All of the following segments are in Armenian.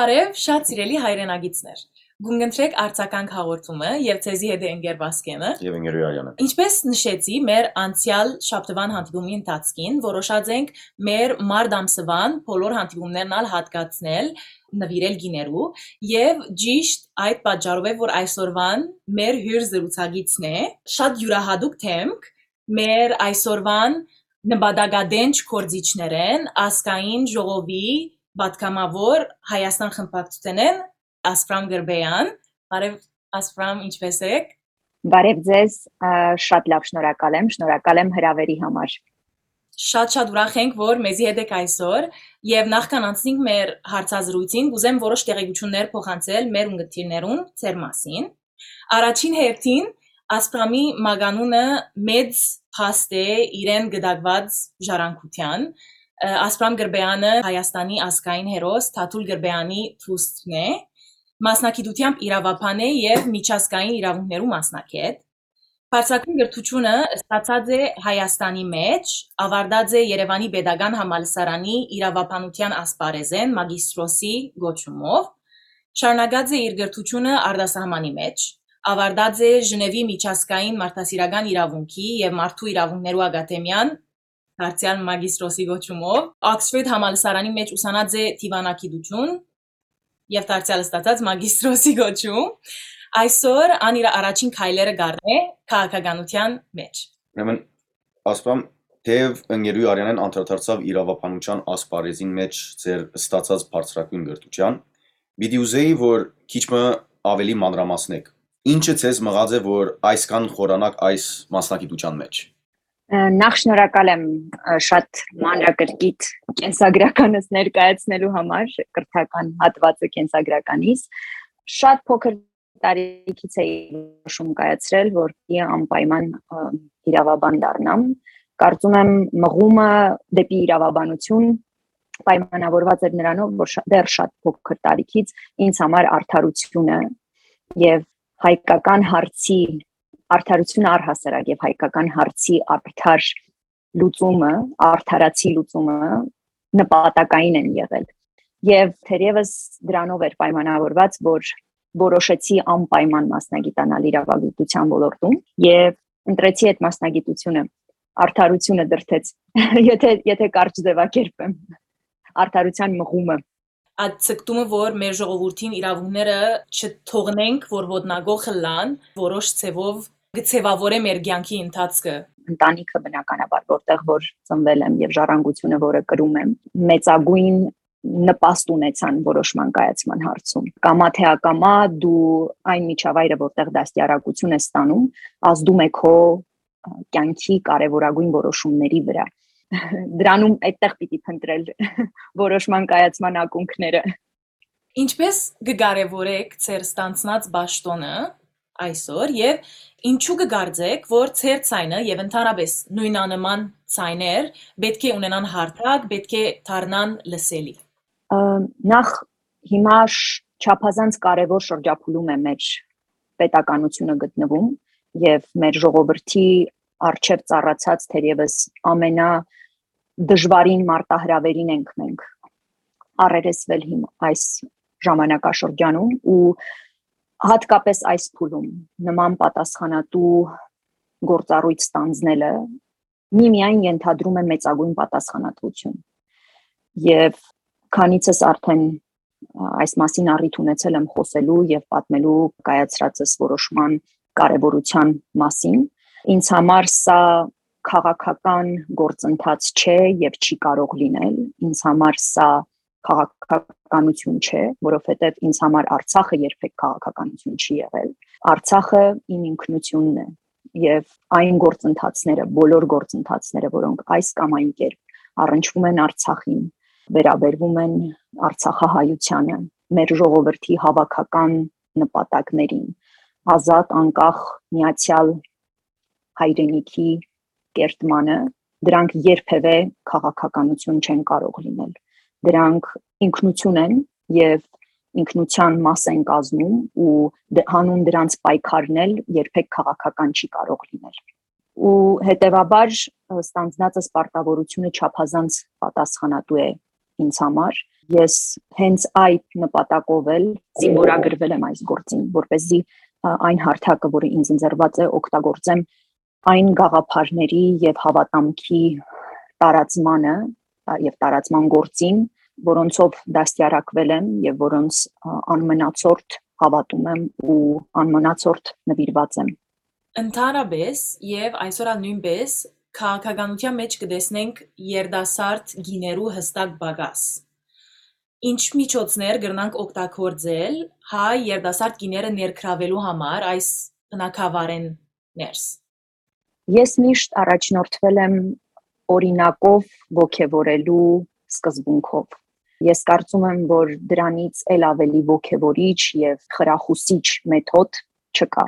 Բարև, շատ սիրելի հայրենագիտներ։ Գունգընտրեք արձականք հաղորդումը եւ ցեզի հետ է ընկեր Վասկենը։ Եվ ընկերուի Արյանը։ Ինչպես նշեցի, մեր անցյալ շաբթվան հանդիպումի ընթացքին որոշած ենք մեր մարդ ամսվան բոլոր հանդիպումներն ալ հատկացնել նվիրել գիներու եւ ճիշտ այդ պատճառով է որ այսօրվան մեր հյուր զրուցակիցն է շատ յուրահատուկ թեմք մեր այսօրվան նպատակադենչ կորձիչներեն ասկային ժողովի պատգամավոր Հայաստան խմբակցությունեն Ասպրամ Գրբեյան։ Բարև Ասպրամ, ինչպե՞ս եք։ Բարև ձեզ, շատ լավ շնորհակալ եմ, շնորհակալ եմ հրավերի համար։ Շատ-շատ ուրախ ենք, որ մեզի հետ եք այսօր եւ նախքան անցնենք մեր հարցազրույցին, կուզեմ որոշ տեղեկություններ փոխանցել մեր ունգընտիրներուն ծեր մասին։ Առաջին հերթին Ասպրամի մագանունը մեծ փաստ է իրեն գդակված ժառանգության Ասպրամ Գրբեյանը Հայաստանի ազգային հերոս Թաթուլ Գրբեյանի թուստն է, մասնակցությամբ իրավապան է եւ միջազգային իրավունքներու մասնակետ։ Բարձրակուն գրթությունը ստացած է Հայաստանի մեջ, ավարտած է Երևանի Պետական համալսարանի իրավապանության ասպարեզեն մագիստրոսի գոչումով, շարունակած է իր գրթությունը արտասահմանի մեջ, ավարտած է Ժնևի միջազգային մարդասիրական իրավունքի եւ մարդու իրավունքներու ակադեմիան դարձյալ մագիստրոսի գոչումով Oxford համալսարանի մեջ ուսանած է դիվանագիտություն եւ դարձյալ ստացած մագիստրոսի գոչում այսօր ան իր առաջին քայլերը գարն է քաղաքականության մեջ Ուրեմն ասպամ Թեև ընկերուի Արյանեն անդրադարձավ իրավապանության ասպարեզին մեջ ձեր ստացած բարձրակույն գրթության, պիտի ուզեի, որ քիչ մը ավելի մանրամասնեք։ Ինչը ցեզ մղած է, որ այսքան խորանակ այս մասնակցության մեջ։ Նախ շնորհակալ եմ շատ մանրակրկիտ կենսագրականս ներկայացնելու համար, կրթական հատվածը կենսագրականից։ Շատ փոքր տարիքից էի շում կայացրել, որ անպայման իրավաբան դառնամ։ Կարծում եմ մղումը դեպի իրավաբանություն պայմանավորված էր նրանով, որ դեռ շատ փոքր տարիքից ինձ համար արդարությունը եւ հայկական հարցի արդարությունը առհասարակ եւ հայկական հարցի արդար լուծումը, արդարացի լուծումը նպատակային են եղել։ Եվ թերևս դրանով էր պայմանավորված, որ որոշեցի անպայման մասնագիտանալ իրավագիտության ոլորտում եւ ընտրեցի այդ մասնագիտությունը արդարությունը դրթեց եթե եթե կարճ ձևակերպեմ արդարության մղումը այդ ցկտումը որ մեր ժողովրդին իրավունքները չթողնենք որ ոտնագող լան որոշ ցևով գցեվավորե մեր ցանկի ընթացքը ընտանիքը բնականաբար որտեղ որ ծնվել եմ եւ ժառանգությունը որը կրում եմ մեծագույն նպաստ ունեցան որոշման կայացման հարցում կամա թե ակամա դու այն միջավայրը որտեղ դաստիարակություն ես ստանում ազդում է քո կյանքի կարևորագույն որոշումների վրա դրանում այդտեղ պիտի փնտրել որոշման կայացման ակունքները ինչպես կգարևորեք ծեր ստանցնած ճաշտոնը այսօր եւ ինչու կգարձեք, որ ծեր ցայնը եւ ընդհանրապես նույնանման ցայներ պետք է ունենան հարթակ, պետք է դառնան լսելի։ Նախ հիմա չափազանց կարևոր շրջափուլում է մեր պետականությունը գտնվում եւ մեր ժողովրդի արչեւ ծառացած թերևս ամենա դժվարին մարտահրավերին ենք մենք առերեսվել հիմա այս ժամանակաշրջանում ու հատկապես այս փուլում նման պատասխանատու գործառույթ ստանձնելը միմիայն ենթադրում է մեծագույն պատասխանատվություն եւ քանիցս արդեն այս մասին առիթ ունեցել եմ խոսելու եւ պատմելու կայացրածս որոշման կարեւորության մասին ինձ համար սա քաղաքական գործընթաց չէ եւ չի կարող լինել ինձ համար սա քաղաքականություն չէ, որովհետև ինձ համար Արցախը երբեք քաղաքականություն չի եղել։ Արցախը իմ ինքնությունն է եւ այն գործընթացները, բոլոր գործընթացները, որոնք այս կամ այն կերպ առնչվում են Արցախին, վերաբերվում են Արցախահայությանը, մեր ժողովրդի հավաքական նպատակներին, ազատ, անկախ, միացյալ հայրենիքի կերտմանը, դրանք երբևէ քաղաքականություն չեն կարող լինել դրանք ինքնություն են եւ ինքնության մաս են կազմում ու հանուն դրանց պայքարնել երբեք քաղաքական չի կարող լինել ու հետեւաբար ստանձնածը սպարտավորությունը չափազանց պատասխանատու է ինձ համար ես հենց այդ նպատակով էլ զինվորագրվել եմ այս գործին, որպեսզի այն հարթակը, որը ինձ ընձեռված է, օգտագործեմ այն գաղափարների եւ հավատամքի տարածմանը եւ տարածման գործին, որոնցով դաստիարակվել եմ եւ որոնց անմնացորդ հավատում եմ ու անմնացորդ նվիրված եմ։ Ընդհանրապես եւ այսօր նույնպես քաղաքականության մեջ կտեսնենք երդասարդ գիներու հստակ բագաս։ Ինչ միջոցներ կրնանք օգտագործել հայ երդասարդ գիները ներգրավելու համար այս բնակավարեն ներս։ Ես միշտ առաջնորդվել եմ օրինակով ողքեվորելու սկզբունքով։ Ես կարծում եմ, որ դրանից ել ավելի ողքեվորիչ եւ խրախուսիչ մեթոդ չկա։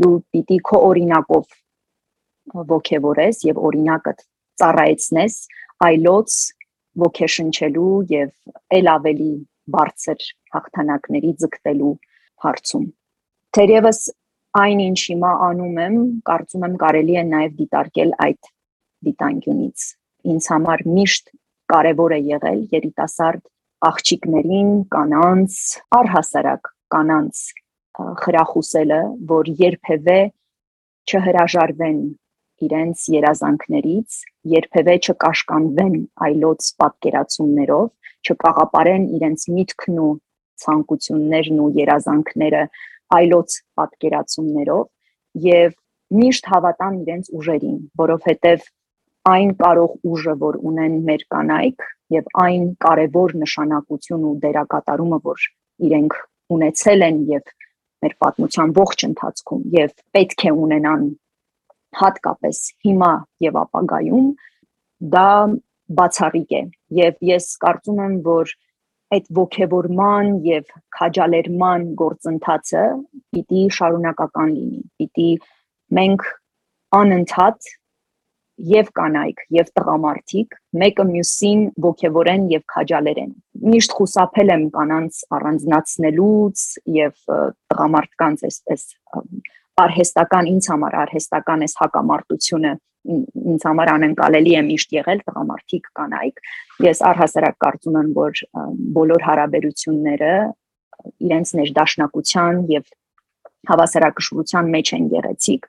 Դու պիտի քո օրինակով ողքեվորես եւ օրինակը ծառայեցնես այլոց ողքեշնչելու եւ ել ավելի բարձր հաղթանակների ձգտելու հարցում։ Թերևս այն ինչ հիմա անում եմ, կարծում եմ կարելի է նաև դիտարկել այդ դիտանկյունից։ Ինձ համար միշտ կարևոր է եղել երիտասարդ աղջիկներին, կանանց, առհասարակ կանանց խրախուսելը, որ երբևէ չհրաժարվեն իրենց երազանքներից, երբևէ չկաշկանդվեն այլոց պատկերացումներով, չկաղապարեն իրենց միտքն ու ցանկություններն ու երազանքները այլոց պատկերացումներով եւ միշտ հավատան իրենց ուժերին, որովհետեւ այն կարող ուժը, որ ունեն մեր կանայք եւ այն կարևոր նշանակություն ու դերակատարումը, որ իրենք ունեցել են եւ մեր պատմության ողջ ընթացքում եւ պետք է ունենան հատկապես հիմա եւ ապագայում դա բացառիկ է եւ ես կարծում եմ որ այդ ողքեվորման եւ քաջալերման գործընթացը պիտի շարունակական լինի պիտի մենք անընդհատ եւ կանայք եւ տղամարդիկ մեկը մյուսին ողջևորեն եւ քաջալերեն միշտ խուսափել եմ կանանց առանձնացնելուց եւ տղամարդկանց այսպես արհեստական ինձ համար արհեստական էս հակամարտությունը ինձ համար անընկալելի է միշտ եղել տղամարդիկ կանայք ես առհասարակ կարծում եմ որ բոլոր հարաբերությունները իրենց ներդաշնակության եւ հավասարակշռության մեջ են գեղեցիկ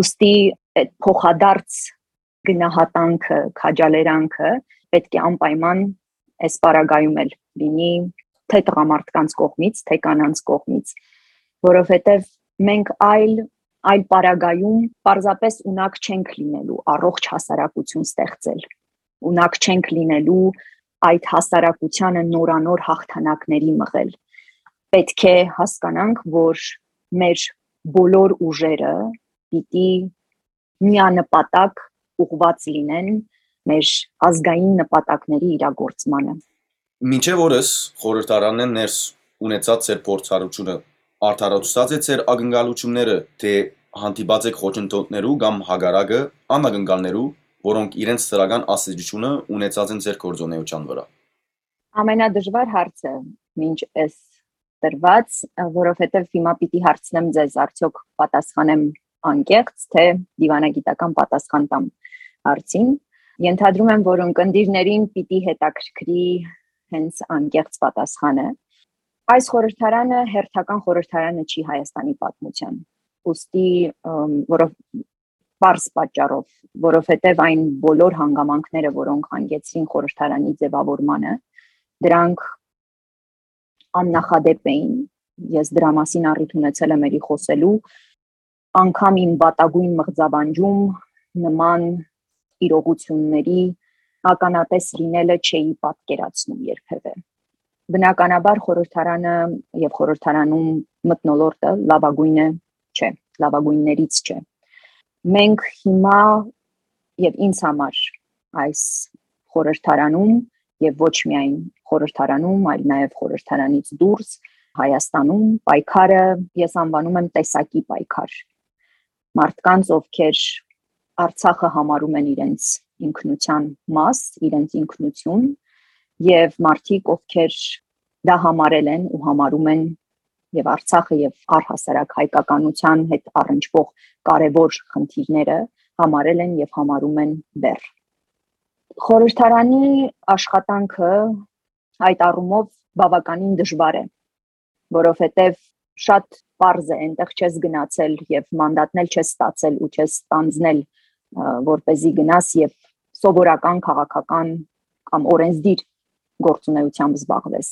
ուստի այդ փոխադարձ գնահատանքը, քաջալերանքը պետք է անպայման այս պարագայում էլ լինի թե տղամարդկանց կողմից, թե կանանց կողմից, որովհետև մենք այլ այլ պարագայում պարզապես ունակ չենք լինելու առողջ հասարակություն ստեղծել։ Ունակ չենք լինելու այդ հասարակությանը նորանոր հաղթանակների մղել։ Պետք է հասկանանք, որ մեր բոլոր ուժերը պիտի միանպատակ ուղված լինեն մեր ազգային նպատակների իրագործմանը։ Մինչև օրս խորհրդարանն են ներս ունեցած ծեր փորձառությունը արդարացած է ծեր ակնկալությունները, թե հանդիպած եք խոչընդոտներու կամ հագարակը անագնկալներու, որոնք իրենց ծրական ասացությունը ունեցած են ծեր գործոնեության վրա։ Ամենադժվար հարցը մինչ այս տրված, որովհետև հիմա պիտի հարցնեմ ձեզ, արդյոք պատասխանեմ անկեղծ, թե դիվանագիտական պատասխան տամ հարցին։ Ենթադրում եմ, որ ընկերներին պիտի հետաքրքրի հենց անկեղծ պատասխանը։ Այս խորհրդարանը հերթական խորհրդարանը չի Հայաստանի պատմության։ Ոստի որով բարձ պատճառով, որովհետև այն բոլոր հանգամանքները, որոնք հանգեցրին խորհրդարանի ձևավորմանը, դրանք աննախադեպ էին։ Ես դրա մասին առիթ ունեցել եմ երի խոսելու անգամ իմ բատագույն մղձավանջում նման իրողությունների ականատես լինելը չէի պատկերացնում երբևէ։ Բնականաբար խորհրդարանը եւ խորհրդարանում մտնոլորտը լավագույնը չէ, լավագույններից չէ։ Մենք հիմա եւ ինձ համար այս խորհրդարանում եւ ոչ միայն խորհրդարանում, այլ նաեւ խորհրդարանից դուրս Հայաստանում պայքարը ես անվանում եմ տեսակի պայքար։ Մարդկանց, ովքեր Արցախը համարում են իրենց ինքնության մաս, իրենց ինքնություն եւ մարդիկ, ովքեր դա համարել են ու համարում են եւ Արցախը եւ առհասարակ հայկականության հետ առնչվող կարևոր խնդիրները համարել են եւ համարում են բեռ։ Խորհրդարանի աշխատանքը այդ առումով բավականին դժվար է, որովհետև շատ པարզ է, այնտեղ չես գնացել եւ մանդատնել չես ստացել ու չես ստանձնել, որ เป զի գնաս եւ սովորական քաղաքական կամ օրենսդիր գործունեությամբ զբաղվես։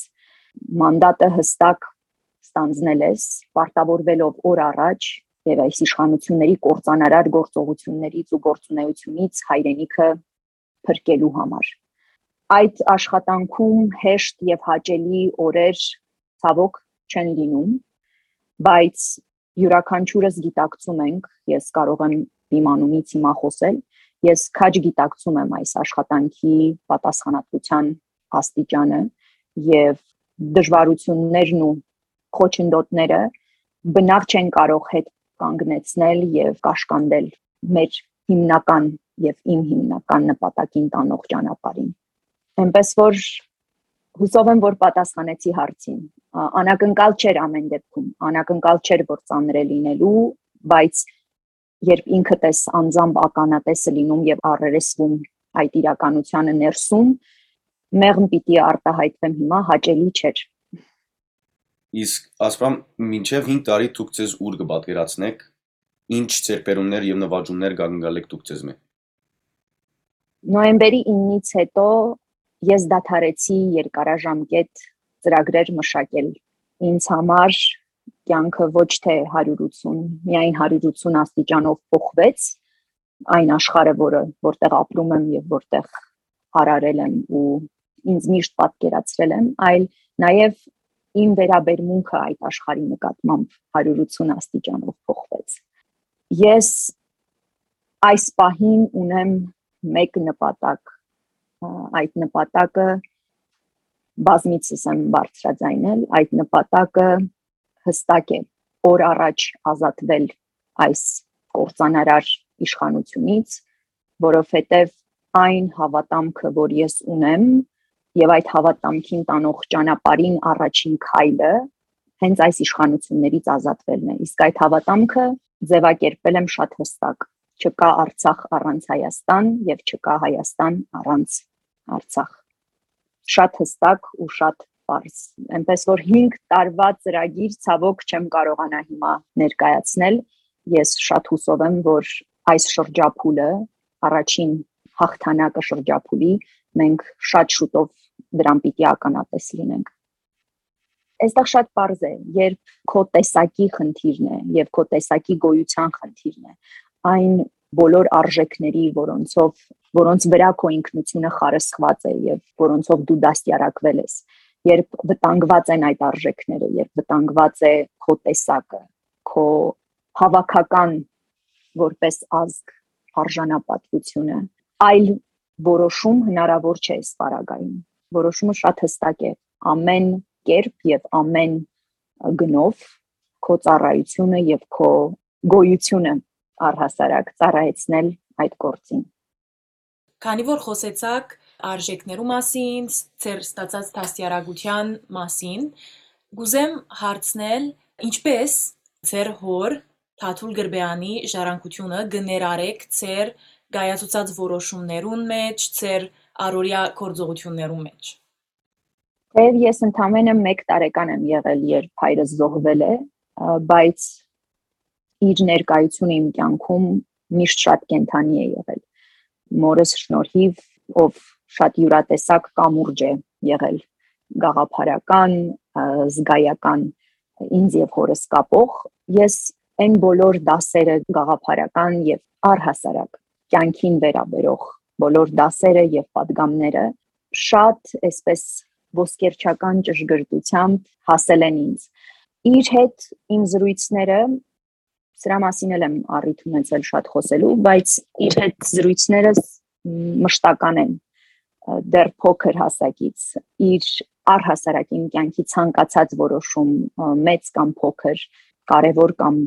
Մանդատը հստակ ստանձնել ես, պարտավորվելով օր առաջ եւ այս իշխանությունների կորցանարար գործողություններից ու գործունեությունից հայրենիքը փրկելու համար այդ աշխատանքում հեշտ եւ հաճելի օրեր ցավոք չեն լինում, բայց յուրաքանչյուրս գիտակցում ենք, ես կարող եմ իմանումից հիմա խոսել, ես քաջ գիտակցում եմ այս աշխատանքի պատասխանատվության աստիճանը եւ դժվարություններն ու խոչընդոտները բնավ չեն կարող հետ կանգնեցնել եւ կաշկանդել մեր հիմնական եւ իմ հիմնական նպատակին տանող ճանապարհին Էնպես որ հուսով եմ որ պատասխանեցի հարցին։ Անակնկալ չէր ամեն դեպքում, անակնկալ չէր որ ծանր է լինելու, բայց երբ ինքդ ես անձամբ ականատեսը լինում եւ առերեսվում այդ իրականությանը ներսում, մեղմ պիտի արտահայտվեմ հիմա հաճելի չէր։ Իսկ ասպրամ մինչև 5 տարի դուք ձեզ ուր կպատկերացնեք, ինչ ծերպերումներ եւ նվաճումներ կանգնալեք դուք ձեզ մե։ Նոյեմբերի 9-ից հետո ես դադարեցի երկարաժամկետ ծրագրեր մշակել։ Ինձ համար կյանքը ոչ թե 180, միայն 180 աստիճանով փոխվեց այն աշխարհը, որը որտեղ ապրում եմ եւ որտեղ հարարել եմ ու ինձ միշտ պատկերացրել եմ, այլ նաև իմ վերաբերմունքը այդ աշխարհի նկատմամբ 180 աստիճանով փոխվեց։ Ես այս պահին ունեմ մեկ նպատակ այդ նպատակը բազմիցս եմ բարձրաձայնել, այդ նպատակը հստակ է օր առաջ ազատվել այս կորցանարար իշխանությունից, որովհետև այն հավատամքը, որ ես ունեմ, եւ այդ հավատամքին տանող ճանապարհին առաջին քայլը հենց այս իշխանություններից ազատվելն է։ Իսկ այդ հավատամքը ձևակերպել եմ շատ հստակ. Չկա Արցախ առանց Հայաստան եւ չկա Հայաստան առանց Արցախ։ Շատ հստակ ու շատ բարձ։ Էնպես որ 5 տարվա ծրագիր ցավոք չեմ կարողանա հիմա ներկայացնել։ Ես շատ հուսով եմ, որ այս շրջափուլը առաջին հաղթանակը շրջափուլի մենք շատ շուտով դրան պիտի ականատես լինենք այստեղ շատ པարզ է, երբ քո տեսակի խնդիրն է եւ քո տեսակի գոյության խնդիրն է, այն բոլոր արժեքների, որոնցով որոնց վրա քո ինքնությունը խարսխված է եւ որոնցով դու դաստիարակվել ես երբ վտանգված են այդ արժեքները երբ վտանգված է քո տեսակը քո հավաքական որպես ազգ արժանապատվությունը այլ որոշում հնարավոր չէ սպարագային որոշումը շատ հստակ է. Ամեն կերպ եւ ամեն գնով քո ծառայությունը եւ քո գոյությունը առհասարակ ծառայեցնել այդ գործին։ Քանի որ խոսեցաք արժեքներու մասին, ծեր ստացած դաստիարակության մասին, գուզեմ հարցնել, ինչպես ծեր հոր Թաթուլ Գրբեանի ժառանգությունը գներարեք ծեր գայացուցած որոշումներուն մեջ, ծեր առօրյա գործողություններուն մեջ։ Եվ ես ընդամենը 1 տարեկան եմ եղել, երբ հայրս զոհվել է, բայց իր ներկայությունը իմ կյանքում միշտ շատ կենթանի է եղել։ Մորս շնորհիվ, ով շատ յուրատեսակ կամուրջ է եղել գաղափարական, զգայական ինձ եւ հորս կապող։ Ես այն բոլոր դասերը գաղափարական եւ առհասարակ կյանքին վերաբերող բոլոր դասերը եւ падգամները շատ այսպես ոսկերչական ճշգրտությամբ հասել են ինձ։ Իր հետ իմ զրույցները սրա մասին էլ եմ առիթ ունեցել շատ խոսելու, բայց իր հետ զրույցները մշտական են դեռ փոքր հասակից իր առհասարակ իմ կյանքի ցանկացած որոշում մեծ կամ փոքր, կարևոր կամ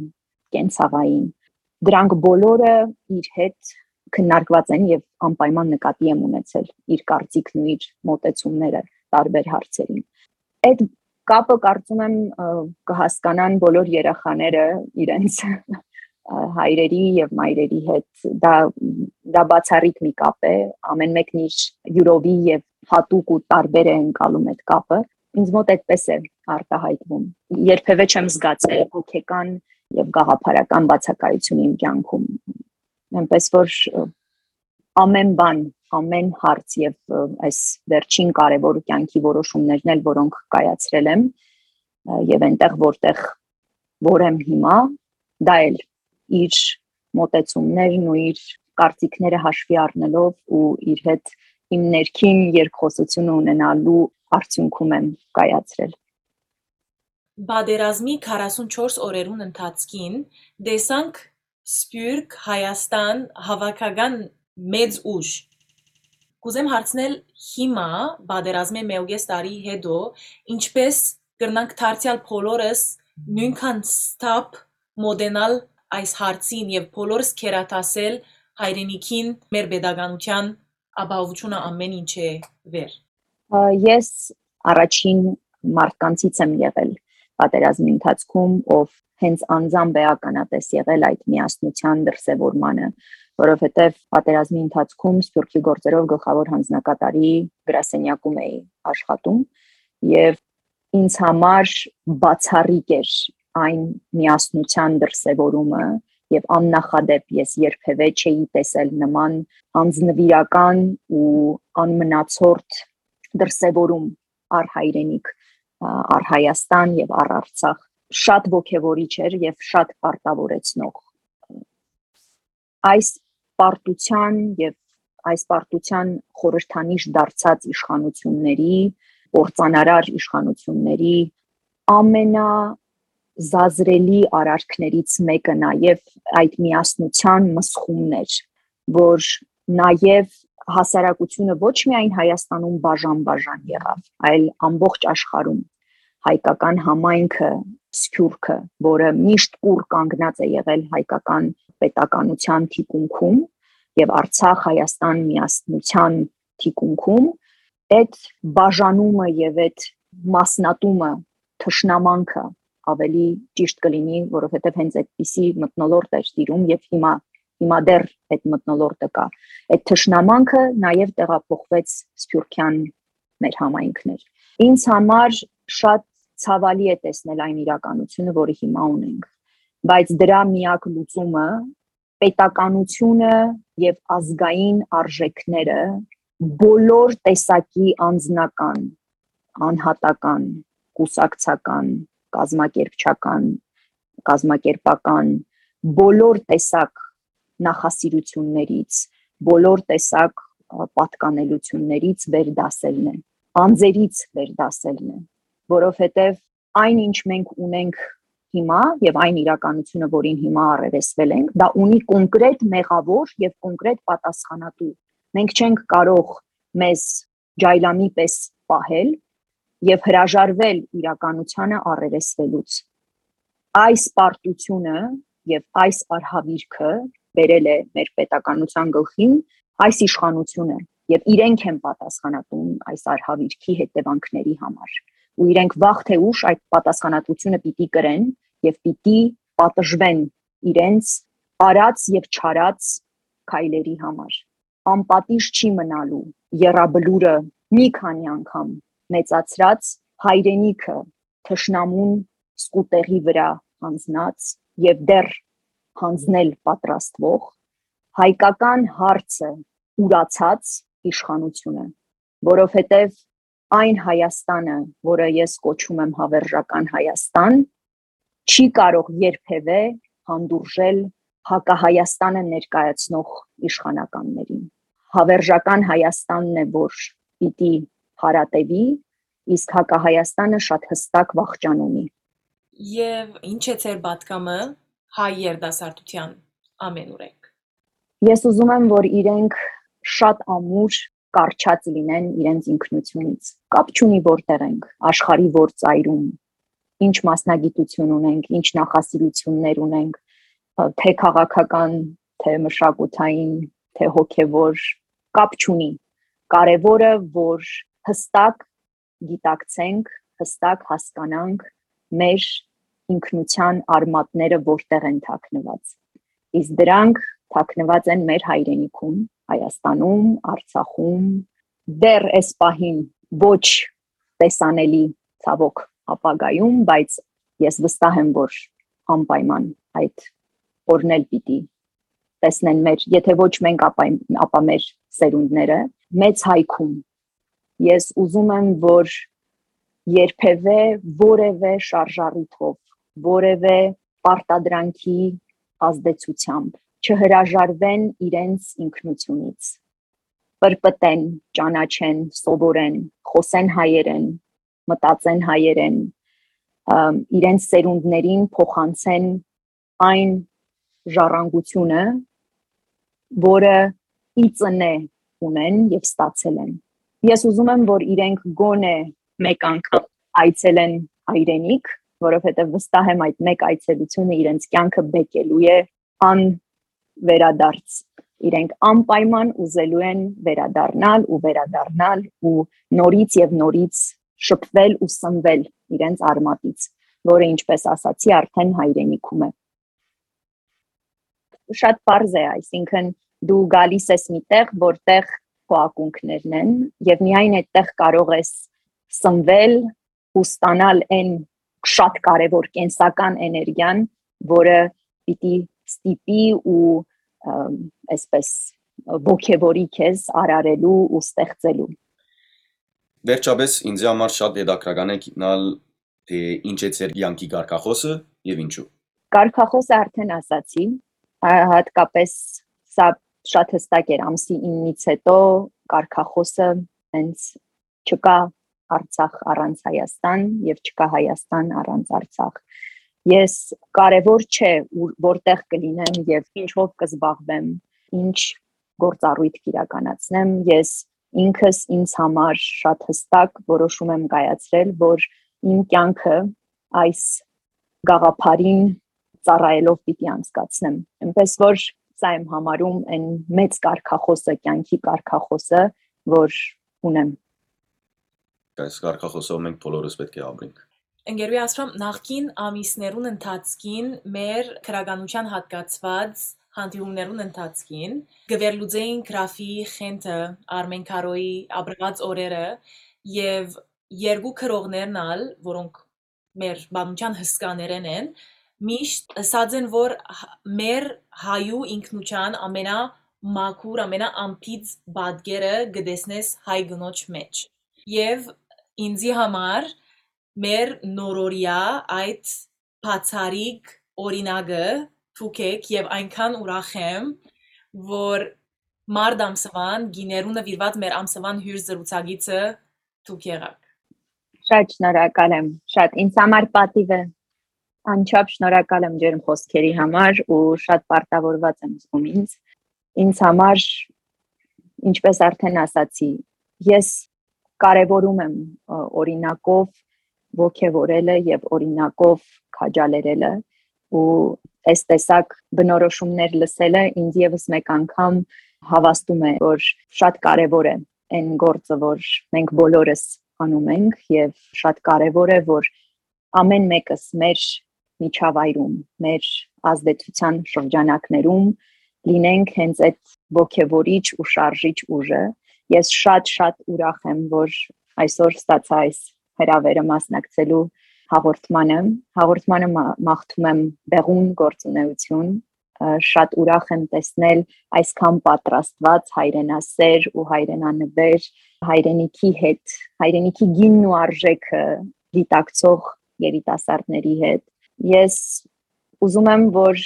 կենցաղային դրանք բոլորը իր հետ քննարկված են եւ անպայման նկատի եմ ունեցել իր կարծիքն ու իր մտածումները տարբեր հարցերին։ Այդ կապը կարծում եմ կհասկանան բոլոր երեխաները իրենց հայրերի եւ մայրերի հետ դա դա բացառիկ մի կապ է ամեն մեկն իր յուրովի եւ հատուկ ու տարբեր է ընկալում այդ կապը ինձ մոտ այդպես է արտահայտվում երբևէ չեմ զգացել հոգեկան եւ գաղափարական բացակայություն իմ կյանքում այնպես որ ամեն բան ամեն հարց եւ այս վերջին կարևոր կյանքի որոշումներն էլ որոնք կայացրել եմ եւ այնտեղ որտեղ որ եմ հիմա դա էլ իր մտածումներն ու իր կարծիքները հաշվի առնելով ու իր հետ իմ ներքին երկխոսությունը ունենալու արդյունքում եմ կայացրել։ Բادرազմի 44 օրերուն ընթացքին դեսանք Սպյուրք Հայաստան հավաքական մեծ ուժ։ Կուզեմ հարցնել հիմա բادرազմի մեուգես տարի հետո ինչպես կրնանք դարձյալ բոլորս նույնքան ստապ մոդենալ այս հարցին եւ բոլորս քերատասել հայրենիքին մեր pedagogian ապահովությունը ամեն ինչ է վեր ես առաջին մարդկանցից եմ եղել պատերազմի ընթացքում ով հենց անձամբ է ականատես եղել այդ միասնության դրսևորմանը որովհետև պատերազմի ընթացքում Սփյուռքի գործերով գլխավոր հանձնակատարի գրասենյակում էի աշխատում եւ ինձ համար բացառիկ էր այն միասնության դրսևորումը եւ աննախադեպ ես երբևէ չէի տեսել նման անձնվիրական ու անմնացորդ դրսևորում առ հայրենիք առ Հայաստան եւ առ Արցախ շատ ողջևորիչ էր եւ շատ պարտավորեցնող այս պարտության եւ այս պարտության խորհրդանիշ դարձած իշխանությունների օրցանարար իշխանությունների ամենա զազրելի արարքներից մեկը նաև այդ միասնության մսխումն էր, որ նաև հասարակությունը ոչ միայն Հայաստանում բաժան-բաժան եղավ, այլ ամբողջ աշխարհում. Հայկական համայնքը, սփյուռքը, որը միշտ ուր կանգնած է եղել հայկական պետականության թիկունքում եւ Արցախ Հայաստան միասնության թիկունքում, այդ բաժանումը եւ այդ մասնատումը թշնամանքը ավելի ճիշտ կլինի, որովհետև հենց այդպիսի մտնոլորտ էր տիրում եւ հիմա հիմա դեռ այդ մտնոլորտը կա։ Այդ թշնամանքը նաև տեղափոխվեց Սփյուռքյան մեր համայնքներ։ Ինձ համար շատ ցավալի է տեսնել այն իրականությունը, որը հիմա ունենք, բայց դրա միակ լուծումը պետականությունը եւ ազգային արժեքները բոլոր տեսակի անձնական, անհատական, կուսակցական կազմակերպչական, կազմակերպական բոլոր տեսակ նախասիրություններից, բոլոր տեսակ պատկանելություններից վերդասելն է, անձերից վերդասելն է, որովհետև այն ինչ մենք ունենք հիմա եւ այն իրականությունը, որին հիմա առերեսվել ենք, դա ունի կոնկրետ մեղավոր եւ կոնկրետ պատասխանատու։ Մենք չենք կարող մեզ ջայլամի պես պահել եւ հրաժարվել իրականությանը առերեսվելուց։ Այս պարտությունը եւ այս արհավիրքը բերել է մեր պետականության գլխին այս իշխանությունը եւ իրենք են պատասխանատուն այս արհավիրքի հետևանքների համար ու իրենք վաղ թե ուշ այդ պատասխանատվությունը պիտի կրեն եւ պիտի պատժվեն իրենց արած եւ չարած քայլերի համար անպատիժ չի մնալու երաբլուրը մի քանի անգամ մեծացրած հայրենիքը թշնամուն սկուտեղի վրա հանձնած եւ դեռ հանձնել պատրաստվող հայկական հարցը ուրացած իշխանությունը որովհետեւ այն Հայաստանը, որը ես կոչում եմ հավերժական Հայաստան, չի կարող երբևէ հանդուրժել հակահայաստանը ներկայացնող իշխանականներին։ Հավերժական Հայաստանն է, որ պիտի հարատևի, իսկ հակահայաստանը շատ հստակ վախճան ունի։ Եվ ինչ է ձեր պատկամը հայ երդասարտության ամենուրեք։ Ես ուզում եմ, որ իրենք շատ ամուր կարճած լինեն իրենց ինքնությունից։ Կապ չունի որտեղ ենք, աշխարի որ ծայրում, ինչ մասնագիտություն ունենք, ինչ նախասիրություններ ունենք, թե քաղաքական, թե մշակութային, թե հոգևոր, կապ չունի։ Կարևորը որ հստակ գիտակցենք, հստակ հասկանանք մեր ինքնության արմատները որտեղ են թաքնված։ Իսկ դրանք թաքնված են մեր հայրենիքում, Հայաստանում, Արցախում, դեռ այս պահին ոչ տեսանելի ցավոք ապագայում, բայց ես վստահ եմ, որ անպայման այդ օրնել պիտի տեսնեն մեր, եթե ոչ մենք, ապա ապա մեր սերունդները մեծ հայքում։ Ես ուզում եմ, որ երբևէ որևէ շարժառիթով, որևէ պարտադրանքի ազդեցությամբ չհրաժարվեն իրենց ինքնությունից պրպտեն, ճանաչեն, սովորեն, խոսեն հայերեն, մտածեն հայերեն, իրենց սերունդներին փոխանցեն այն ժառանգությունը, որը իծնե ունեն եւ ստացել են։ Ես ուզում եմ, որ իրենք գոնե մեկ անգամ այցելեն հայրենիք, որովհետեւ վստահ եմ այդ մեկ այցելությունը իրենց կյանքը բեկելու է ան վերադարձ իրենք անպայման ուզելու են վերադառնալ ու վերադառնալ ու նորից եւ նորից շփվել ու սնվել իրենց արմատից, որը ինչպես ասացի, արդեն հայրենիքում է։ Շատ པարզ է, այսինքն դու գալիս ես միտեղ, որտեղ քո ակունքներն են եւ միայն այդտեղ կարող ես սնվել ու ստանալ այն շատ կարևոր կենսական էներգիան, որը պիտի ստիպի ու այսպես ողքեվորի քեզ արարելու ու ստեղծելու։ Վերջապես ինձ համար շատ հետաքրական է գտնալ թե ինչ է ծեր յանքի գարկախոսը եւ ինչու։ Գարկախոսը արդեն ասացի, հատկապես սա շատ հստակ էր ամսի 9-ից հետո գարկախոսը հենց չկա Արցախ առանց Հայաստան եւ չկա Հայաստան առանց Արցախ ես կարևոր չէ որտեղ կլինեմ եւ ինչով կզբաղվեմ, ինչ գործառույթ կիրականացնեմ, ես ինքս ինձ համար շատ հստակ որոշում եմ կայացրել, որ իմ կյանքը այս գաղափարին ծառայելով պիտի անցկացնեմ։ Այնպես որ սա եմ համարում այն մեծ կարկախոսը, կյանքի կարկախոսը, որ ունեմ։ Այս կարկախոսով մենք բոլորս պետք է ապրենք։ Ընկերուի ասում նախքին ամիսներուն ընթացքին մեր քրագանության հատկացված հանդիպումներուն ընթացքին գվերլուծեին գրաֆի խենթը Արմեն Կարոյի ապրած օրերը եւ երկու քրողներն ալ, որոնք մեր բանության հսկաներեն են, միշտ սածեն որ մեր հայու ինքնության ամենա մաքուր ամենա ամպից բադգերը գտեսնես հայ գնոջ մեջ եւ ինձի համար մեր նորորիա այդ բացարիք օրինակը թուքեք եւ այնքան ուրախ եմ որ մարդ ամսվան գիներու նվիրված մեր ամսվան հյուր զրուցագիցը թուք եղաք շատ շնորհակալ եմ շատ ինձ համար պատիվ է անչափ շնորհակալ եմ ջերմ խոսքերի համար ու շատ պարտավորված եմ զգում ինձ ինձ համար ինչպես արդեն ասացի ես կարևորում եմ օրինակով ողքեվորելը եւ օրինակով քաջալերելը ու այս տեսակ բնորոշումներ լսելը ինձ եւս մեկ անգամ հավաստում է որ շատ կարեւոր է այն գործը որ մենք բոլորս անում ենք եւ շատ կարեւոր է որ ամեն մեկս մեր միջավայրում մեր ազդեցության շրջանակներում լինենք հենց այդ ողքեվորիչ ու շարժիչ ուժը ես շատ շատ ուրախ եմ որ այսօր ստացա այս հրավերը մասնակցելու հաղորդմանը։ Հաղորդմանը մաղթում եմ բեղուն գործունեություն, շատ ուրախ եմ տեսնել այսքան պատրաստված հայրենասեր ու հայրենանվեր հայրենիքի հետ, հայրենիքի գինն ու արժեքը դիտակցող երիտասարդների հետ։ Ես ուզում եմ, որ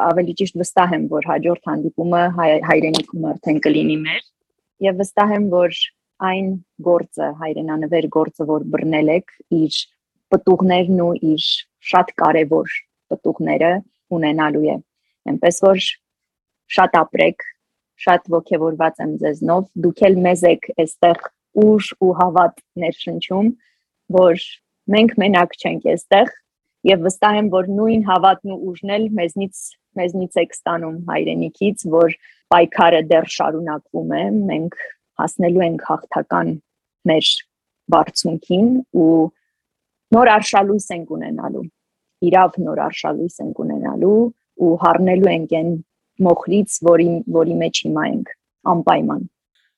ավելի ճիշտ վստահ եմ, որ հաջորդ հանդիպումը հայ, հայրենիքում արդեն կլինի մեր եւ վստահ եմ, որ այն գործը, հայրենանվեր գործը, որ բռնել եք իր պտուղներն ու իր շատ կարևոր պտուղները ունենալու է։ Այնպես որ շատ ապրեք, շատ ողջավորված եմ ձեզնով, դուք էլ մեզ եք այստեղ ուժ ու հավատ ներշնչում, որ մենք մենակ չենք այստեղ եւ վստահ եմ, որ նույն հավատն ու ուժն էլ մեզնից մեզնից եք ստանում հայրենիքից, որ պայքարը դեռ շարունակվում է, մենք հասնելու ենք հաղթական մեր բարձունքին ու նոր արշալույս ենք ունենալու իրավ նոր արշալույս ենք ունենալու ու հառնելու ենք այն մոխրից, որի որի մեջ հիմա ենք անպայման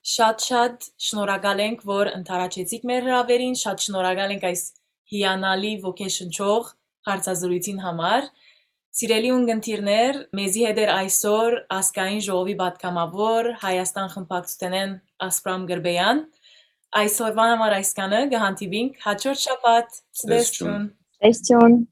Շատ-շատ շնորհակալ ենք, որ ընթարաճեցիք մեր հրավերին, շատ շնորհակալ ենք այս հիանալի ոգեշնչող հարցազրույցին համար։ Սիրելի ունգընտիրներ, մեզի հետ էր այսօր ասկային ժողովի պատգամավոր Հայաստան խմբակցութենեն Ասպրամ Գրբեյան։ Այսօրվա համար այսքանը կհանդիպինք հաջորդ շաբաթ։ Տեսություն։ Ցտեսություն։ Տեսություն